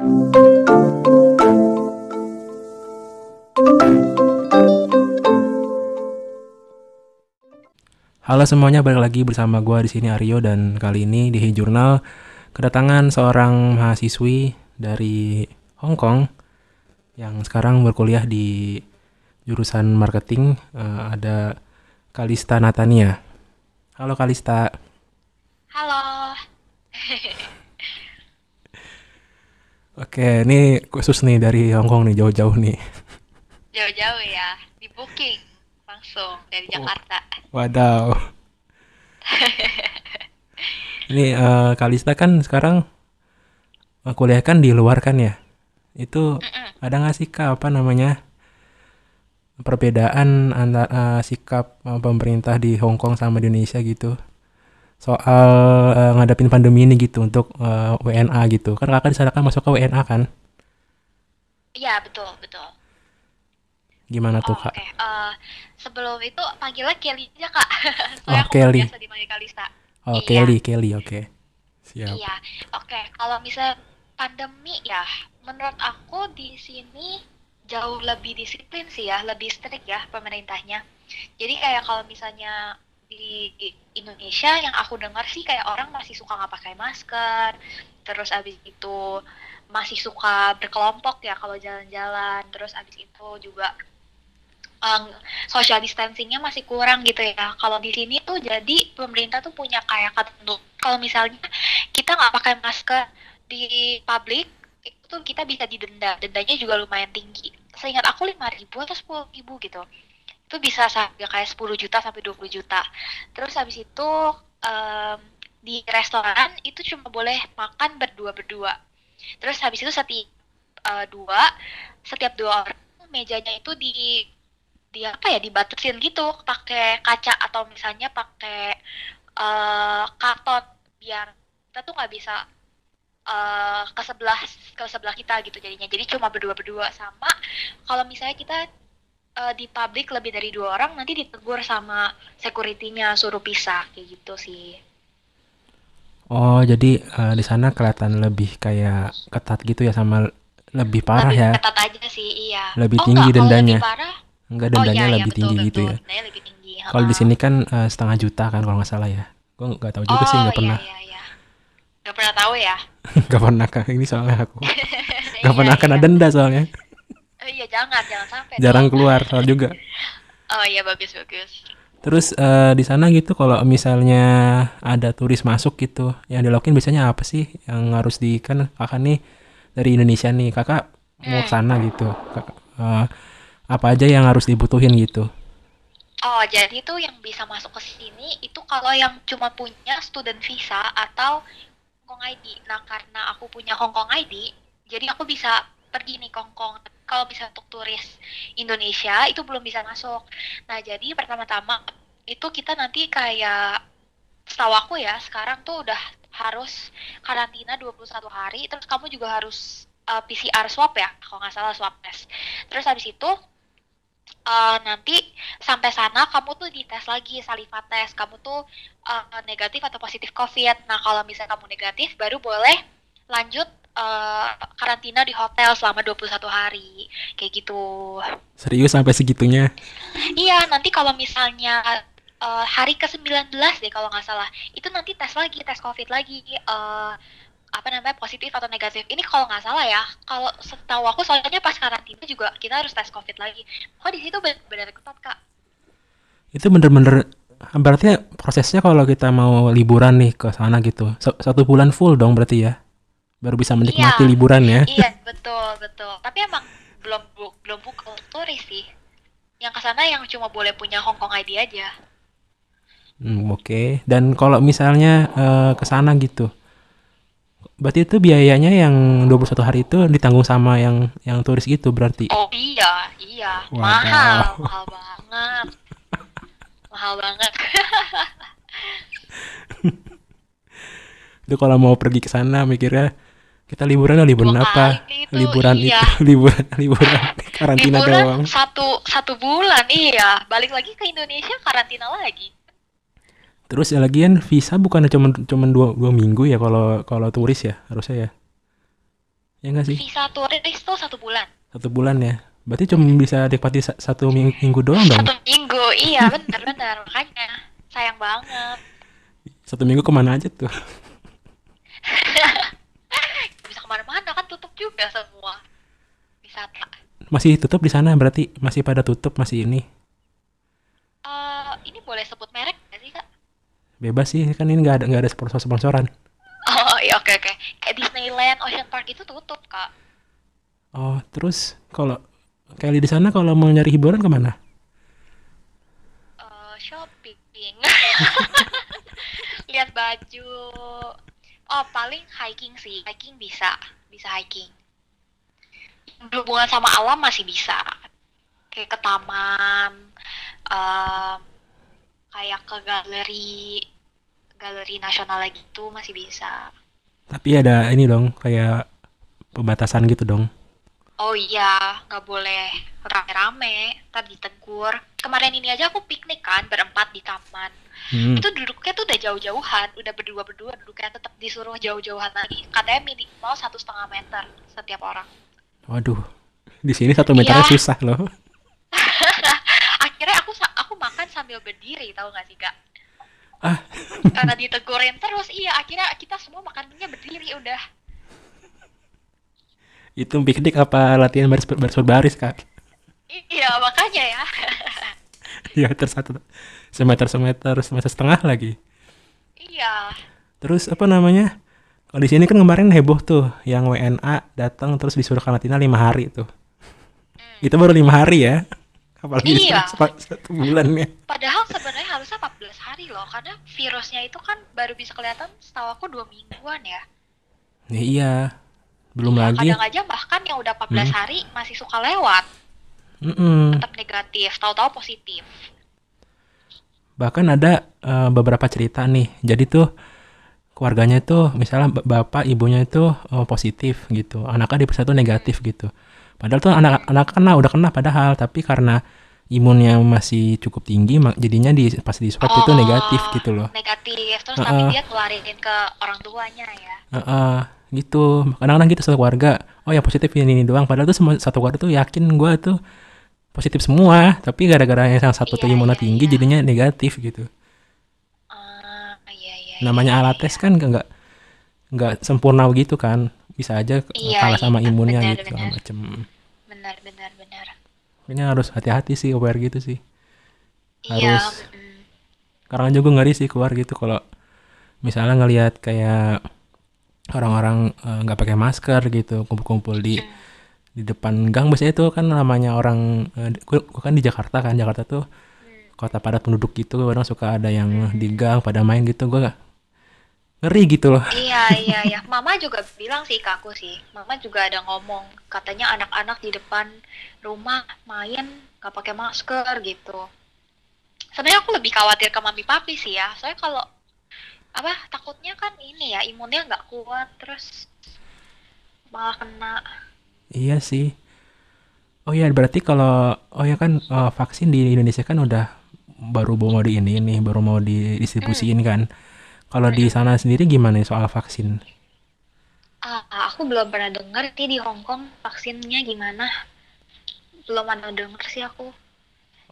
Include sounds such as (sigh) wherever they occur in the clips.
Halo semuanya, balik lagi bersama gua di sini Aryo dan kali ini di Hey Jurnal kedatangan seorang mahasiswi dari Hong Kong yang sekarang berkuliah di jurusan marketing. Eh, ada Kalista Natania. Halo Kalista. Halo. (laughs) Oke, ini khusus nih dari Hong Kong nih, jauh-jauh nih. Jauh-jauh ya, di booking langsung dari Oh. Jakarta. Wadaw. (laughs) Ini eh, Kalista kan sekarang eh, kuliah kan di luar kan ya? Itu Mm-mm. ada nggak sih Kak, apa namanya perbedaan antara eh, sikap pemerintah di Hong Kong sama di Indonesia gitu soal eh, ngadapin pandemi ini gitu untuk eh, WNA gitu kan kakak di sana kan masuk ke WNA kan Iya betul betul. gimana tuh Oh, Kak? Oke, Eh, sebelum itu panggilnya Kelly aja kak. (laughs) Oh, aku Kelly. biasa dipanggil Kalista. Oh iya. Kelly Kelly oke siap Iya. Oke, kalau misalnya pandemi ya, menurut aku di sini jauh lebih disiplin sih ya, lebih strict ya pemerintahnya. Jadi kayak kalau misalnya di Indonesia yang aku dengar sih kayak orang masih suka nggak pakai masker, terus abis itu masih suka berkelompok ya kalau jalan-jalan, terus abis itu juga um, social distancingnya masih kurang gitu ya. Kalau di sini tuh jadi pemerintah tuh punya kayak ketentu. Kalau misalnya kita nggak pakai masker di publik itu kita bisa didenda. Dendanya juga lumayan tinggi. Seingat aku 5.000 atau 10.000 gitu. Itu bisa sampai kayak 10 juta sampai 20 juta. Terus habis itu em, di restoran itu cuma boleh makan berdua-berdua. Terus habis itu setiap eh, dua setiap dua orang mejanya itu di di apa ya dibatasin gitu pakai kaca atau misalnya pakai eh, karton biar kita tuh nggak bisa eh, ke sebelah ke sebelah kita gitu jadinya jadi cuma berdua berdua sama kalau misalnya kita eh, di publik lebih dari dua orang nanti ditegur sama security-nya suruh pisah kayak gitu sih. Oh jadi eh, di sana kelihatan lebih kayak ketat gitu ya sama lebih parah lebih ya? ketat aja sih iya. Lebih oh tinggi enggak dendanya. lebih parah enggak oh dendanya iya iya lebih betul tinggi gitu betul. ya? Lebih tinggi Kalau di sini kan eh, setengah juta kan kalau nggak salah ya. Gue nggak tahu juga sih oh nggak iya pernah. iya iya. Nggak pernah tahu ya? (laughs) Nggak pernah kak. Ini soalnya aku. (laughs) Nggak Iya, pernah kena iya. denda soalnya Oh iya jangan jangan sampai jarang dong. keluar soal juga. (laughs) Oh iya bagus bagus. Terus eh, di sana gitu kalau misalnya ada turis masuk gitu yang dilakuin biasanya apa sih yang harus di kan kakak nih dari Indonesia nih kakak mau ke Hmm. sana gitu kakak, eh, apa aja yang harus dibutuhin gitu. Oh jadi tuh yang bisa masuk ke sini itu kalau yang cuma punya student visa atau Hong Kong ID. Nah karena aku punya Hong Kong ID, jadi aku bisa pergi nih ke Hong Kong. Kalau bisa untuk turis Indonesia itu belum bisa masuk. Nah jadi pertama-tama itu kita nanti kayak setahu aku ya sekarang tuh udah harus karantina 21 hari. Terus kamu juga harus uh, PCR swab ya kalau nggak salah swab test. Terus habis itu uh, nanti sampai sana kamu tuh dites lagi saliva tes kamu tuh uh, negatif atau positif covid nah kalau misalnya kamu negatif baru boleh lanjut uh, karantina di hotel selama 21 hari. Kayak gitu. Serius sampai segitunya? iya nanti kalau misalnya uh, hari ke-19 deh kalau nggak salah. Itu nanti tes lagi tes covid lagi. Uh, apa namanya positif atau negatif. Ini kalau nggak salah ya kalau setahu aku soalnya pas karantina juga kita harus tes covid lagi. Oh di situ benar-benar ketat kak? Itu bener-bener berarti prosesnya kalau kita mau liburan nih ke sana gitu sa- satu bulan full dong berarti ya baru bisa menikmati Iya. liburan ya. iya (laughs) betul betul tapi emang belum bu- belum buka untuk turis sih yang ke sana yang cuma boleh punya Hong Kong ID aja Hmm, Oke. Dan kalau misalnya eh, ke sana gitu, berarti itu biayanya yang 21 hari itu ditanggung sama yang yang turis gitu berarti. oh iya iya Wadaw. mahal mahal banget mahal banget (laughs) Itu kalau mau pergi ke sana mikirnya kita liburan liburan Dua apa? itu, Liburan iya. itu (laughs) liburan liburan karantina liburan doang. satu satu bulan iya balik lagi ke Indonesia karantina lagi Terus ya lagian visa bukan cuma cuma dua, dua minggu ya kalau kalau turis ya harusnya ya. Ya nggak sih? Visa turis tuh satu bulan. Satu bulan ya. Berarti cuma bisa nikmati sa- satu ming- minggu doang dong. Satu minggu, iya (laughs) bener-bener. Makanya sayang banget. Satu minggu ke mana aja tuh? (laughs) Ke mana-mana kan tutup juga semua wisata. Masih tutup di sana berarti masih pada tutup masih ini. Eh, ini boleh sebut merek nggak sih kak? Bebas sih kan ini nggak ada nggak ada sponsor sponsoran. Oh iya oke oke. Kayak Disneyland, Ocean Park itu tutup kak. Oh terus kalau Kelly di sana kalau mau nyari hiburan ke mana? Eh, shopping. (laughs) Lihat baju. Oh paling hiking sih. Hiking bisa, bisa hiking. Berhubungan sama alam masih bisa. Kayak ke taman, em, kayak ke galeri, galeri nasional gitu masih bisa. Tapi ada ini dong kayak pembatasan gitu dong. Oh iya, nggak boleh rame-rame, ntar ditegur. Kemarin ini aja aku piknik kan, berempat di taman. Hmm. Itu duduknya tuh udah jauh-jauhan, udah berdua-berdua, duduknya tetap disuruh jauh-jauhan lagi. Katanya minimal satu setengah meter setiap orang. Waduh, di sini satu meternya Iya. susah loh. (laughs) Akhirnya aku aku makan sambil berdiri, tahu nggak sih kak? Ah. Karena ditegurin terus, iya. Akhirnya kita semua makannya berdiri udah. Itu piknik apa latihan baris baris baris kak? Iya, makanya ya. Ya terus semeter semeter semeter setengah lagi. iya. Terus apa namanya? Kalau di sini kan kemarin heboh tuh, yang WNA datang terus disuruh karantina lima hari tuh. Hmm. Itu baru lima hari ya. Apalagi Iya. (laughs) satu, satu bulan ya. Padahal sebenarnya harusnya 14 hari loh, karena virusnya itu kan baru bisa kelihatan setahu aku dua mingguan ya. Ya, iya. Belum Iya, lagi. Kadang aja bahkan yang udah 14 Hmm. hari masih suka lewat, Mm-mm. tetap negatif, tahu-tahu positif. Bahkan ada eh, beberapa cerita nih. Jadi tuh keluarganya tuh misalnya bapak ibunya itu eh, positif gitu, anaknya diperiksa tuh negatif gitu. Padahal tuh anak anak kena udah kena padahal tapi karena imunnya masih cukup tinggi jadinya di pas di swab itu Oh, negatif gitu loh. Negatif, terus Heeh. tapi dia nularin ke orang tuanya ya. Heeh, gitu. Kadang-kadang gitu satu keluarga. Oh ya positif ini, ini doang. Padahal tuh semua satu keluarga tuh yakin gua tuh positif semua. Tapi gara-gara yang satu tuh Iya, imunnya iya, tinggi iya. jadinya negatif gitu. Ah, iya iya. Namanya iya, alat iya. tes kan nggak nggak sempurna gitu kan. Bisa aja Iya, kalah sama iya, imunnya benar, gitu benar. macem. Benar benar benar. Makanya harus hati-hati sih aware gitu sih. Iya, Harus. mm, Karena juga ngeri sih keluar gitu kalau misalnya ngelihat kayak orang-orang eh, nggak pakai masker gitu kumpul-kumpul di mm. Di depan gang biasanya itu kan namanya orang eh, gua, gua kan di Jakarta kan Jakarta tuh Hmm. kota padat penduduk gitu kadang suka ada yang di gang pada main gitu gua ngeri gitu loh Iya, iya, iya. (laughs) Mama juga bilang sih ke aku sih. Mama juga ada ngomong, katanya anak-anak di depan rumah main gak pakai masker gitu. Sebenarnya aku lebih khawatir ke mami papi sih ya. Soalnya kalau apa takutnya kan ini ya imunnya nggak kuat terus malah kena. Iya sih oh ya berarti kalau oh ya kan eh, vaksin di Indonesia kan udah baru mau di ini nih baru mau didistribusiin kan kalau di sana sendiri gimana soal vaksin Ah, aku belum pernah dengar sih di Hong Kong vaksinnya gimana. Belum ada denger sih aku.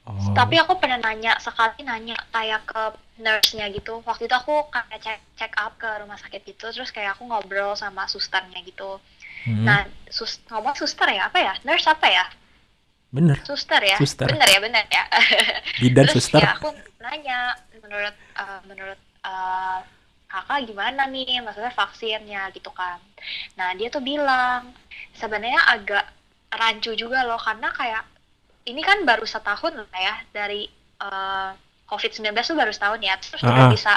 oh Tapi aku pernah nanya sekali nanya kayak ke nurse-nya gitu. Waktu itu aku kayak cek check up ke rumah sakit gitu, terus kayak aku ngobrol sama susternya gitu. Hmm, Nah, sus ngomong suster ya apa ya? Nurse apa ya? bener Suster ya? Suster. Bener ya, bener ya. (laughs) bidan terus suster ya aku nanya menurut eh, menurut eh, kakak gimana nih maksudnya vaksinnya gitu kan. Nah, dia tuh bilang sebenarnya agak rancu juga loh karena kayak ini kan baru setahun lah ya dari eh, COVID-19 tuh baru setahun ya terus Ah, udah ah. bisa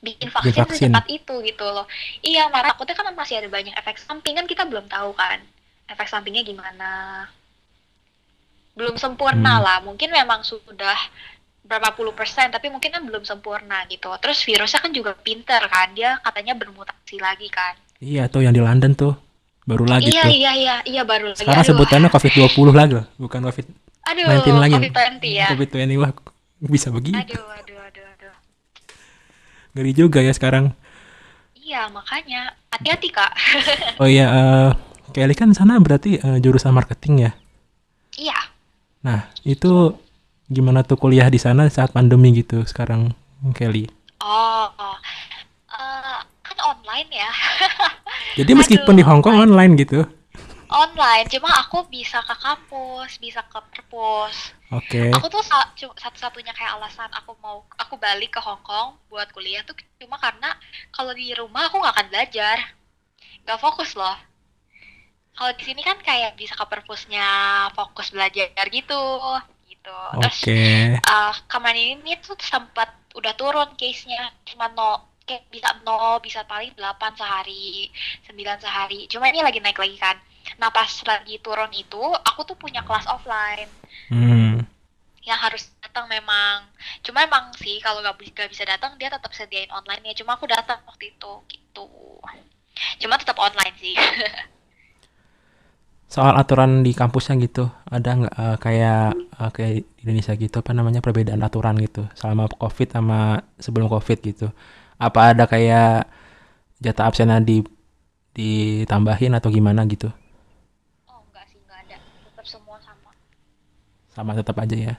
bikin vaksin, vaksin. secepat itu gitu loh. Iya marah takutnya kan masih ada banyak efek samping. Kan kita belum tahu kan efek sampingnya gimana. Belum sempurna Hmm. lah. Mungkin memang sudah berapa puluh persen tapi mungkin kan belum sempurna gitu. Terus virusnya kan juga pinter kan. Dia katanya bermutasi lagi kan. Iya tuh yang di London tuh. Baru lagi iya tuh. iya iya. Iya baru lagi. Sekarang aduh. sebutannya COVID-20 lagi loh. Bukan COVID aduh 19 lagi COVID-20 ya. COVID-20 wah bisa begitu aduh aduh aduh aduh ngeri juga ya sekarang iya makanya hati-hati kak (laughs) oh iya eh, Kelly kan sana berarti eh, jurusan marketing ya. Iya. Nah, itu gimana tuh kuliah di sana saat pandemi gitu sekarang Kelly? Oh, oh. Eh, kan online ya. (laughs) Jadi meskipun di Aduh, Hong Kong online. online gitu. Online, cuma aku bisa ke kampus, bisa ke perpus. Oke. Aku tuh satu-satunya kayak alasan aku mau aku balik ke Hong Kong buat kuliah tuh cuma karena kalau di rumah aku nggak akan belajar, nggak fokus loh. Kalau di sini kan kayak bisa ke perpusnya fokus belajar gitu, gitu. Terus Oke. uh, kemarin ini tuh sempat udah turun case-nya cuma no kayak bisa nol bisa paling 8 sehari 9 sehari cuma ini lagi naik lagi kan nah pas lagi turun itu aku tuh punya kelas offline Hmm. yang harus datang memang cuma emang sih kalau nggak nggak bisa datang dia tetap sediain online ya cuma aku datang waktu itu gitu cuma tetap online sih (laughs) Soal aturan di kampusnya gitu, ada nggak eh, kayak eh, kayak di Indonesia gitu apa namanya perbedaan aturan gitu selama COVID sama sebelum COVID gitu? Apa ada kayak jatah absennya di ditambahin atau gimana gitu? oh enggak sih enggak ada tetap semua sama Sama tetap aja ya.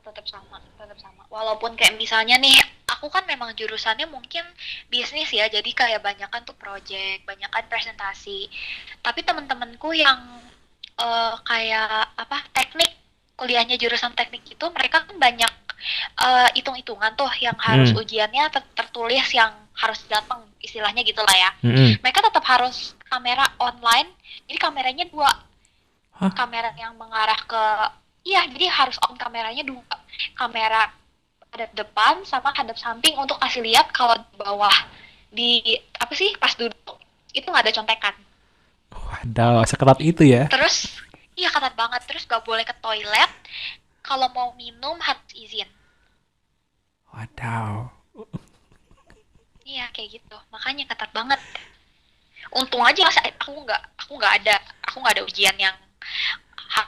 tetap sama tetap sama walaupun kayak misalnya nih aku kan memang jurusannya mungkin bisnis ya jadi kayak banyakan tuh project banyakan presentasi tapi teman-temanku yang eh, kayak apa teknik kuliahnya jurusan teknik itu mereka kan banyak eh, hitung-hitungan tuh yang harus Hmm. ujiannya ter- tertulis yang harus datang istilahnya gitu lah ya Mm-mm. mereka tetap harus kamera online jadi kameranya dua Hah? kamera yang mengarah ke iya jadi harus on kameranya dua kamera hadap depan sama hadap samping untuk kasih lihat kalau di bawah di apa sih pas duduk itu nggak ada contekan. Waduh, seketat itu ya. terus iya ketat banget. Terus gak boleh ke toilet. Kalau mau minum harus izin. Waduh. iya kayak gitu. Makanya ketat banget. Untung aja aku nggak aku nggak ada aku nggak ada ujian yang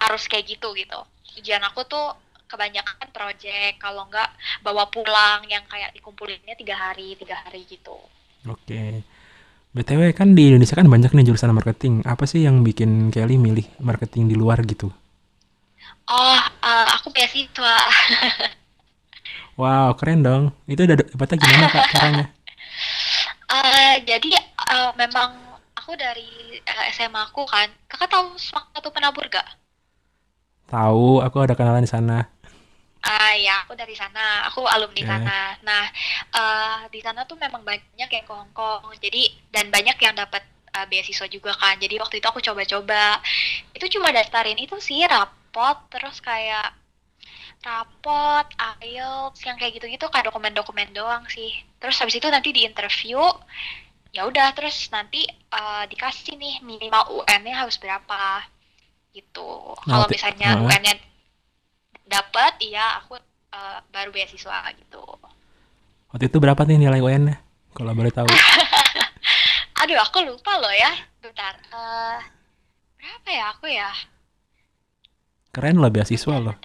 harus kayak gitu gitu ujian aku tuh kebanyakan project kalau nggak bawa pulang yang kayak dikumpulinnya tiga hari tiga hari gitu Oke. BTW kan di Indonesia kan banyak nih jurusan marketing. Apa sih yang bikin Kelly milih marketing di luar gitu? oh eh, aku beasiswa (laughs) Wow, keren dong. Itu udah dapetnya gimana Kak caranya? (laughs) Eh, jadi eh, memang aku dari SMA aku kan kakak tahu Semak Satu Penabur gak? Tahu, aku ada kenalan di sana. Ah ya, aku dari sana. Aku alumni Oke. sana. Nah, eh di sana tuh memang banyak yang ke Hong Kong. Jadi dan banyak yang dapat eh, beasiswa juga kan. Jadi waktu itu aku coba-coba. Itu cuma daftarin itu sih rapot, terus kayak rapot, IELTS, yang kayak gitu-gitu kayak dokumen-dokumen doang sih. Terus habis itu nanti di interview, ya udah terus nanti eh, dikasih nih minimal UN-nya harus berapa gitu. Nah, Kalau misalnya Heeh. UN-nya dapat, iya aku eh, baru beasiswa gitu. Waktu itu berapa nih nilai UN-nya? Kalau boleh tahu. (laughs) Aduh, aku lupa loh ya. Bentar. eh berapa ya aku ya? Keren loh beasiswa loh.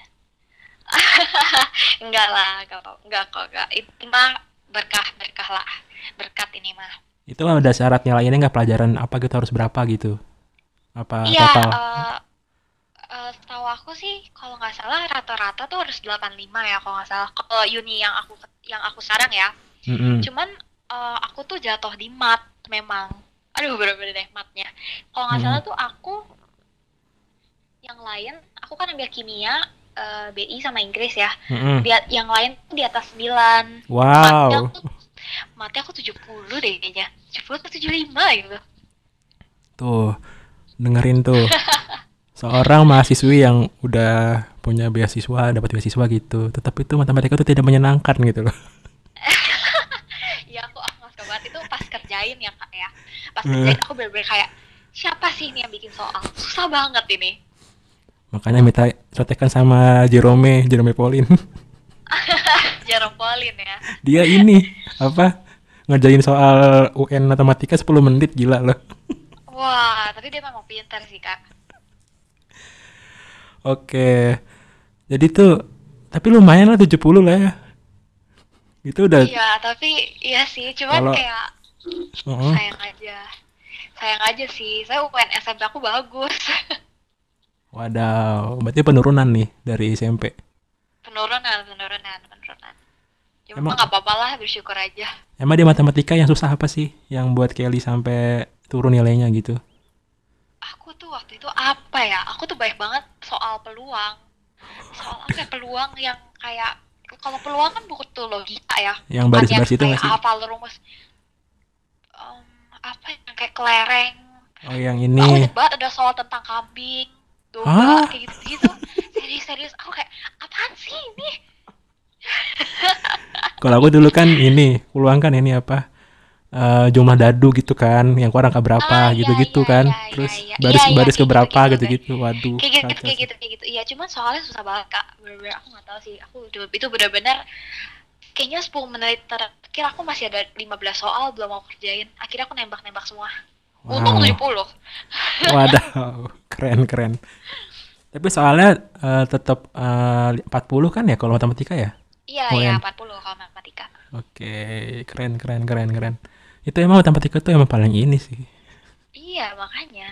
(laughs) Enggak lah, enggak, kok, enggak kok, enggak. Itu mah berkah, berkah lah. Berkat ini mah. Itu ada syarat nilainya nggak pelajaran apa gitu harus berapa gitu? Apa Iya, total? eh eh, setahu aku sih kalau nggak salah rata-rata tuh harus 85 ya kalau nggak salah. Kalau uni yang aku yang aku sekarang ya. Mm-mm. Cuman eh, aku tuh jatuh di mat memang. Aduh, bener-bener deh matnya. Kalau nggak Hmm. salah tuh aku yang lain, aku kan ambil kimia, eh, BI sama Inggris ya. Mm-mm. Dia yang lain tuh di atas 9. Matnya Wow. aku matnya aku 70 deh kayaknya. 70 atau 75 gitu. Tuh, dengerin tuh. (laughs) Seorang mahasiswi yang udah punya beasiswa, dapat beasiswa gitu. Tetapi itu matematika itu tidak menyenangkan gitu loh. Iya (laughs) aku aku nggak suka banget itu pas kerjain ya kak ya. Pas kerjain aku bener-bener kayak siapa sih ini yang bikin soal? Susah banget ini. Makanya minta contekan sama Jerome, Jerome Pauline. (laughs) Jarang polin ya. Dia ini apa? Ngerjain soal UN matematika 10 menit gila loh. Wah, tapi dia memang pintar sih kak. Oke. Jadi tuh tapi lumayan lah 70 lah ya. Itu udah Iya, tapi iya sih, cuman Kalau- kayak Heeh. sayang aja. sayang aja sih. Saya UN SMP aku bagus. (laughs) Wadaw, berarti penurunan nih dari SMP. penurunan, penurunan, penurunan. Cuma Emang- nggak apa-apa lah, bersyukur aja. Emang di matematika yang susah apa sih yang buat Kelly sampai turun nilainya gitu? Aku tuh waktu itu apa ya? Aku tuh banyak banget soal peluang. Soal apa ya, peluang yang kayak kalau peluang kan butuh logika ya. Yang baris-baris itu nggak sih? hafal rumus. Em, apa ya, yang kayak kelereng. Oh yang Aku ini. inget banget ada soal tentang kambing, domba, Hah? kayak gitu-gitu. Serius-serius, aku kayak, apaan sih ini? Kalau aku dulu kan ini, peluang kan ini apa? Eh, jumlah dadu gitu kan, yang kurang ke berapa Ah, iya, gitu-gitu iya, kan. iya, iya, Terus iya. baris Iya, iya, baris kayak ke berapa gitu-gitu, gitu-gitu. Waduh. Kayak gitu, kayak gitu, kayak gitu. Iya, cuman soalnya susah banget, Kak. Bener-bener aku nggak tahu sih. Aku itu bener-bener kayaknya 10 menit terakhir aku masih ada 15 soal belum mau kerjain. Akhirnya aku nembak-nembak semua. Untung Wow. 70. Waduh, (laughs) keren keren. Tapi soalnya eh, tetap eh, 40 kan ya kalau matematika ya? Iya, iya, 40 kalau matematika. Oke, keren keren keren keren. Itu emang matematika tuh emang paling ini sih. Iya, makanya.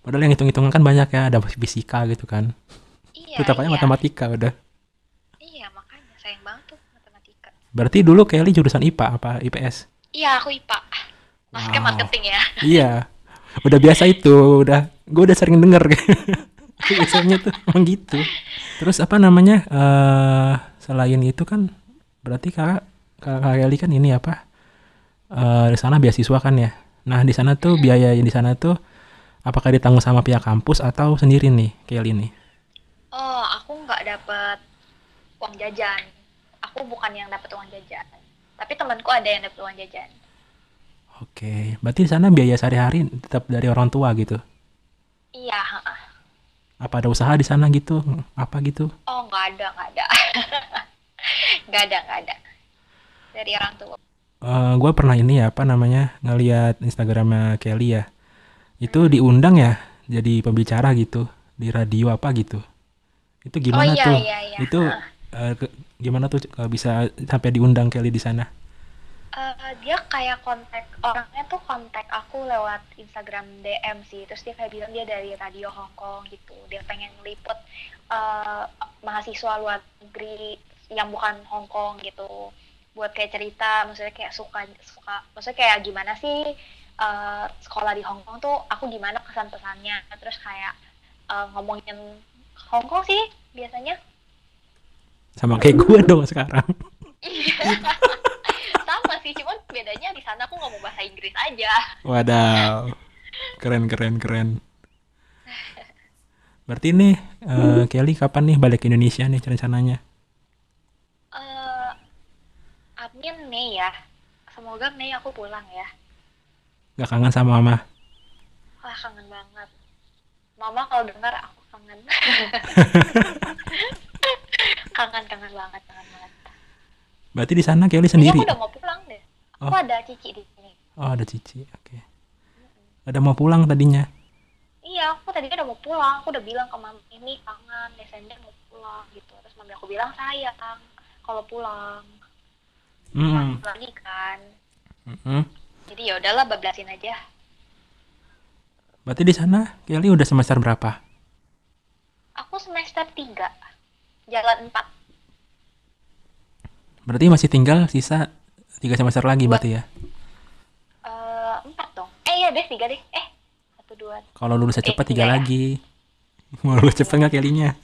Padahal yang hitung-hitungan kan banyak ya, ada fisika gitu kan. Iya, Tetap aja iya. matematika udah. Iya, makanya sayang banget tuh matematika. Berarti dulu Kelly jurusan IPA apa IPS? Iya, aku IPA. Masuknya Wow. marketing ya. (laughs) iya. Udah biasa itu, udah gue udah sering denger (laughs) biasanya tuh emang gitu. Terus apa namanya? eh selain itu kan berarti kakak kakak Kelly kan ini apa? Eh di sana beasiswa kan ya. Nah, di sana tuh biaya yang di sana tuh apakah ditanggung sama pihak kampus atau sendiri nih Kelly nih? Oh, aku nggak dapet uang jajan. Aku bukan yang dapet uang jajan. Tapi temanku ada yang dapet uang jajan. Oke, berarti di sana biaya sehari-hari tetap dari orang tua gitu. Iya. Apa ada usaha di sana gitu? Apa gitu? Oh, nggak ada, nggak ada. (laughs) Nggak ada, nggak ada. Dari orang tua. Gue pernah ini ya apa namanya ngelihat Instagramnya Kelly ya. Itu diundang ya jadi pembicara gitu di radio apa gitu. Itu gimana oh iya, tuh? iya, iya. itu eh, ke- gimana tuh kalau bisa sampai diundang Kelly di sana? Eh, dia kayak kontak orangnya tuh kontak aku lewat Instagram DM sih. Terus dia kayak bilang dia dari radio Hong Kong gitu. Dia pengen liput eh, mahasiswa luar negeri yang bukan Hong Kong gitu buat kayak cerita maksudnya kayak suka suka maksudnya kayak gimana sih eh, sekolah di Hong Kong tuh aku gimana kesan pesannya terus kayak eh, ngomongin Hong Kong sih biasanya. Sama kayak gue dong sekarang. Iya. (laughs) sama sih cuman bedanya di sana aku ngomong bahasa Inggris aja. Wadaw. Keren keren keren. (laughs) Berarti nih eh, Kelly kapan nih balik ke Indonesia nih rencananya eh Amin Mei ya. Semoga Mei aku pulang ya. gak kangen sama mama Wah kangen banget. Mama kalau dengar aku kangen. (laughs) kangen kangen banget kangen banget. berarti di sana Kelly sendiri aku udah mau pulang deh. Aku Oh. ada cici di sini. oh ada cici oke ada mau pulang tadinya Iya, aku tadi udah mau pulang. Aku udah bilang ke mami ini kangen Desember mau pulang gitu. Terus mami aku bilang sayang kalau pulang. Hmm. Lagi kan. Mm-mm. Jadi ya udahlah bablasin aja. Berarti di sana Kelly udah semester berapa? Aku semester 3. Jalan 4. Berarti masih tinggal sisa tiga semester lagi Dua. berarti ya. Eh, empat dong. Eh iya deh, tiga deh. Eh, satu dua. Kalau lulus cepat Eh, tiga iya ya. lagi. (laughs) Mau lulus cepat nggak Kellynya?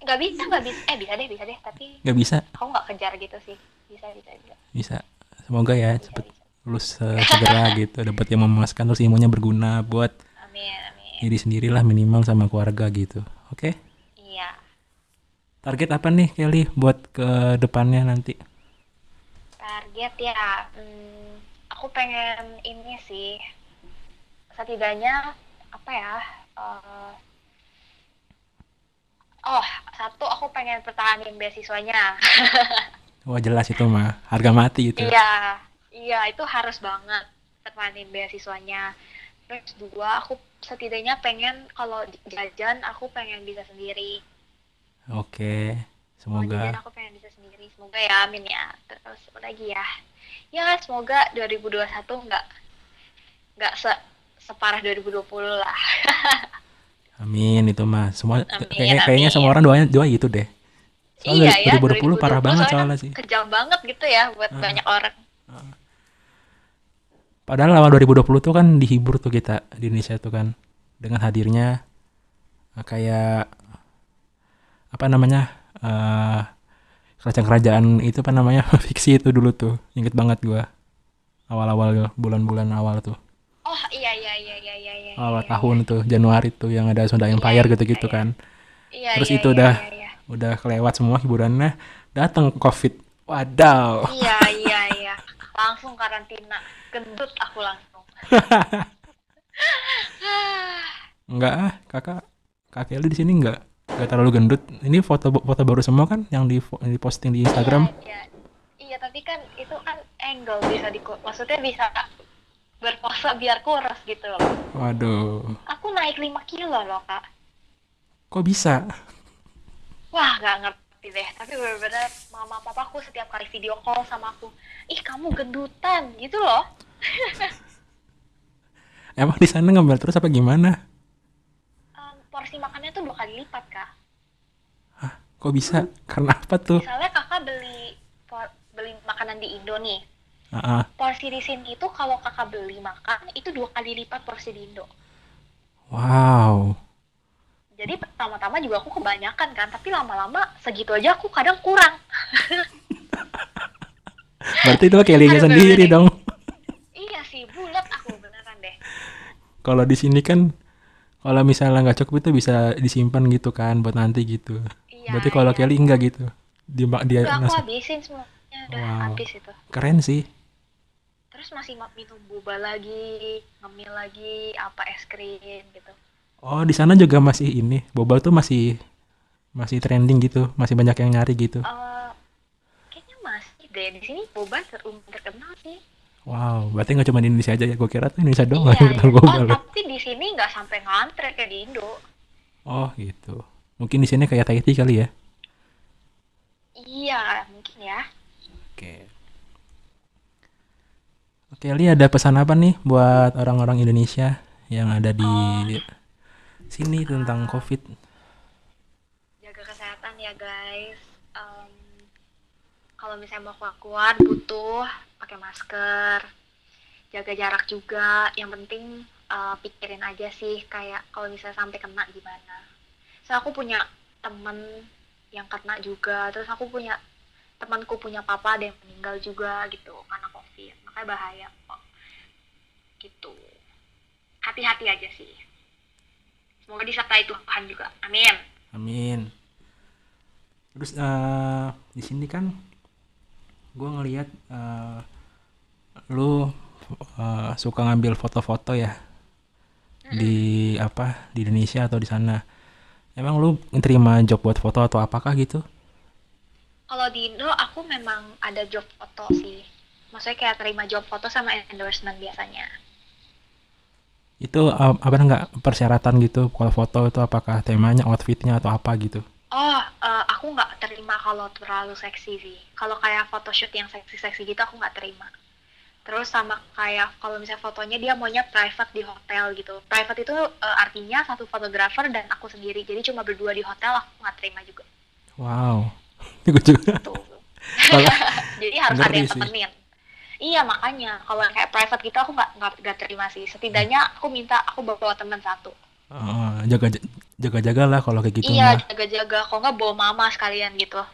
Nggak bisa, nggak bisa. Eh bisa deh, bisa deh. Tapi Nggak bisa. aku nggak kejar gitu sih. Bisa, bisa, bisa. Bisa. Semoga ya Bisa, cepet bisa. lulus eh, segera gitu. Dapat yang memuaskan terus ilmunya berguna buat Amin, amin. diri sendirilah minimal sama keluarga gitu. Oke. Iya. Target apa nih Kelly buat ke depannya nanti? Target ya, hmm, aku pengen ini sih. Setidaknya apa ya? eh, oh, satu aku pengen pertahanin beasiswanya. (laughs) Wah jelas itu mah harga mati itu. Iya, iya itu harus banget pertahanin beasiswanya. Terus dua, aku setidaknya pengen kalau jajan aku pengen bisa sendiri. Oke. Kalau jajan Semoga aku pengen bisa sendiri. Semoga ya, amin ya. Terus apa lagi ya? Ya semoga 2021 nggak nggak se separah 2020 lah. (laughs) Amin itu mah. Semua Amin, kayaknya kayaknya amin. semua orang doanya doa gitu deh. Soalnya iya ya, 2020 parah banget soalnya sih. Kejam banget gitu ya buat Ah. banyak orang. Padahal lama 2020 tuh kan dihibur tuh kita di Indonesia tuh kan dengan hadirnya eh, kayak apa namanya eh kerajaan-kerajaan itu apa namanya (laughs) fiksi itu dulu tuh inget banget gua awal-awal bulan-bulan awal tuh Oh iya iya iya iya iya iya. awal iya, tahun tuh Januari tuh yang ada Sunda Empire iya, gitu-gitu iya. kan Iya, Terus iya, itu iya, udah iya, iya. Udah kelewat semua hiburannya datang COVID wadaw Iya iya iya. Langsung karantina. Gendut aku langsung. (laughs) enggak ah kakak kakek lu di sini enggak enggak terlalu gendut ini foto foto baru semua kan yang di yang diposting di Instagram Iya, iya. Iya, tapi kan itu kan angle bisa di maksudnya bisa berpose biar kurus gitu loh. waduh Aku naik 5 kilo loh, Kak. kok bisa Wah, nggak ngerti deh. Tapi bener-bener mama papaku setiap kali video call sama aku, ih kamu gendutan gitu loh. (laughs) emang di sana ngambil terus apa gimana Em, porsi makannya tuh dua kali lipat, Kak. kok bisa karena apa tuh Misalnya kakak beli beli makanan di Indo nih, ah. porsi di sini itu kalau kakak beli makan itu dua kali lipat porsi di Indo. wow Jadi pertama-tama juga aku kebanyakan kan, tapi lama-lama segitu aja aku kadang kurang. (laughs) berarti itu kayak liga Aduh, sendiri bener-bener. dong iya sih, bulat aku beneran deh. kalau di sini kan kalau misalnya nggak cukup itu bisa disimpan gitu kan buat nanti gitu Iya. berarti kalau iya. Kelly enggak gitu di dia Udah aku habisin semuanya, udah Wow. habis itu. keren sih Terus masih ma- minum boba lagi, ngemil lagi, apa es krim gitu. Oh di sana juga masih ini boba tuh masih masih trending gitu masih banyak yang nyari gitu Eh, kayaknya masih deh di sini boba ter terkenal sih. wow berarti nggak cuma di Indonesia aja ya gue kira tuh Indonesia doang iya, yang kenal iya. boba Oh, loh. tapi di sini nggak sampai ngantre kayak di Indo. oh gitu mungkin di sini kayak Tahiti kali ya Iya, mungkin ya. Oke. Oke, Li ada pesan apa nih buat orang-orang Indonesia yang ada di sini tentang COVID? Jaga kesehatan ya guys. Em, kalau misalnya mau keluar butuh pakai masker, jaga jarak juga. Yang penting eh, pikirin aja sih kayak kalau misalnya sampai kena gimana. So aku punya temen yang kena juga, terus aku punya temanku punya papa ada yang meninggal juga gitu karena covid, makanya bahaya kok. Gitu. Hati-hati aja sih. Semoga disertai Tuhan juga. Amin. Amin. Terus eh, di sini kan gue ngelihat eh, lu eh, suka ngambil foto-foto ya di apa di Indonesia atau di sana. Emang lu terima job buat foto atau apakah gitu? Kalau di Indo aku memang ada job foto sih. Maksudnya kayak terima job foto sama endorsement biasanya. Itu eh, apa enggak persyaratan gitu kalau foto itu apakah temanya, outfitnya atau apa gitu? Oh, eh, aku nggak terima kalau terlalu seksi sih. Kalau kayak photoshoot yang seksi-seksi gitu aku nggak terima. Terus sama kayak kalau misalnya fotonya dia maunya private di hotel gitu. Private itu eh, artinya satu fotografer dan aku sendiri. Jadi cuma berdua di hotel aku nggak terima juga. Wow. (laughs) Gue juga. (laughs) Kalau (laughs) Jadi harus ada yang sih. Iya makanya kalau kayak private gitu aku nggak nggak terima sih. Setidaknya aku minta aku bawa teman satu. eh, jaga jaga jaga lah kalau kayak gitu iya mah. jaga-jaga. Kalau nggak bawa mama sekalian gitu. (laughs)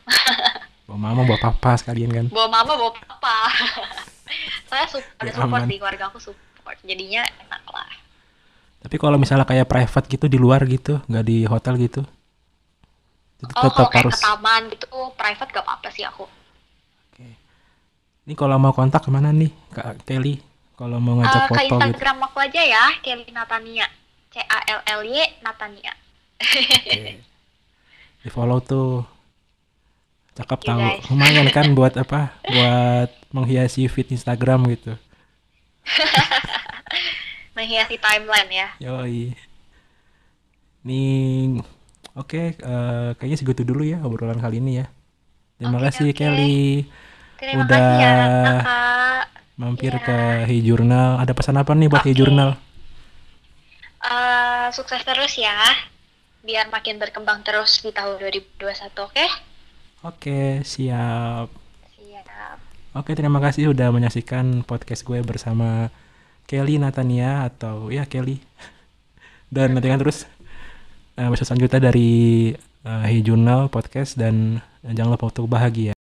Bawa mama, bawa papa sekalian kan. Bawa mama bawa papa. (laughs) Saya support, ada Ya, support aman. di keluarga aku support. Jadinya enak lah. Tapi kalau misalnya kayak private gitu di luar gitu, nggak di hotel gitu, itu Oh tetap kalau kayak harus. ke taman gitu private gak apa-apa sih aku. Ini kalau mau kontak ke mana nih, Kak Kelly? Kalau mau ngajak ke foto gitu. Instagram aku aja ya, Kelly Natania. C A L L Y Natania. Oke. (laughs) Di follow tuh. Cakep tahu. guys. Lumayan kan (laughs) buat apa? Buat menghiasi feed Instagram gitu. (laughs) Menghiasi timeline ya. Yoi. Nih, oke, eh, kayaknya segitu dulu ya obrolan kali ini ya. Terima Oke, kasih oke. Kelly Terima Udah kasih ya kakak. mampir Iya. ke Hey Journal. Ada pesan apa nih buat Hey Oke. Journal? Eh, sukses terus ya. Biar makin berkembang terus di tahun 2021, oke? Oke, siap. Siap. Oke, terima kasih udah menyaksikan podcast gue bersama Kelly Natania atau ya Kelly. (laughs) Dan nantikan terus uh, episode selanjutnya dari uh, Hey Journal Podcast dan jangan lupa untuk bahagia.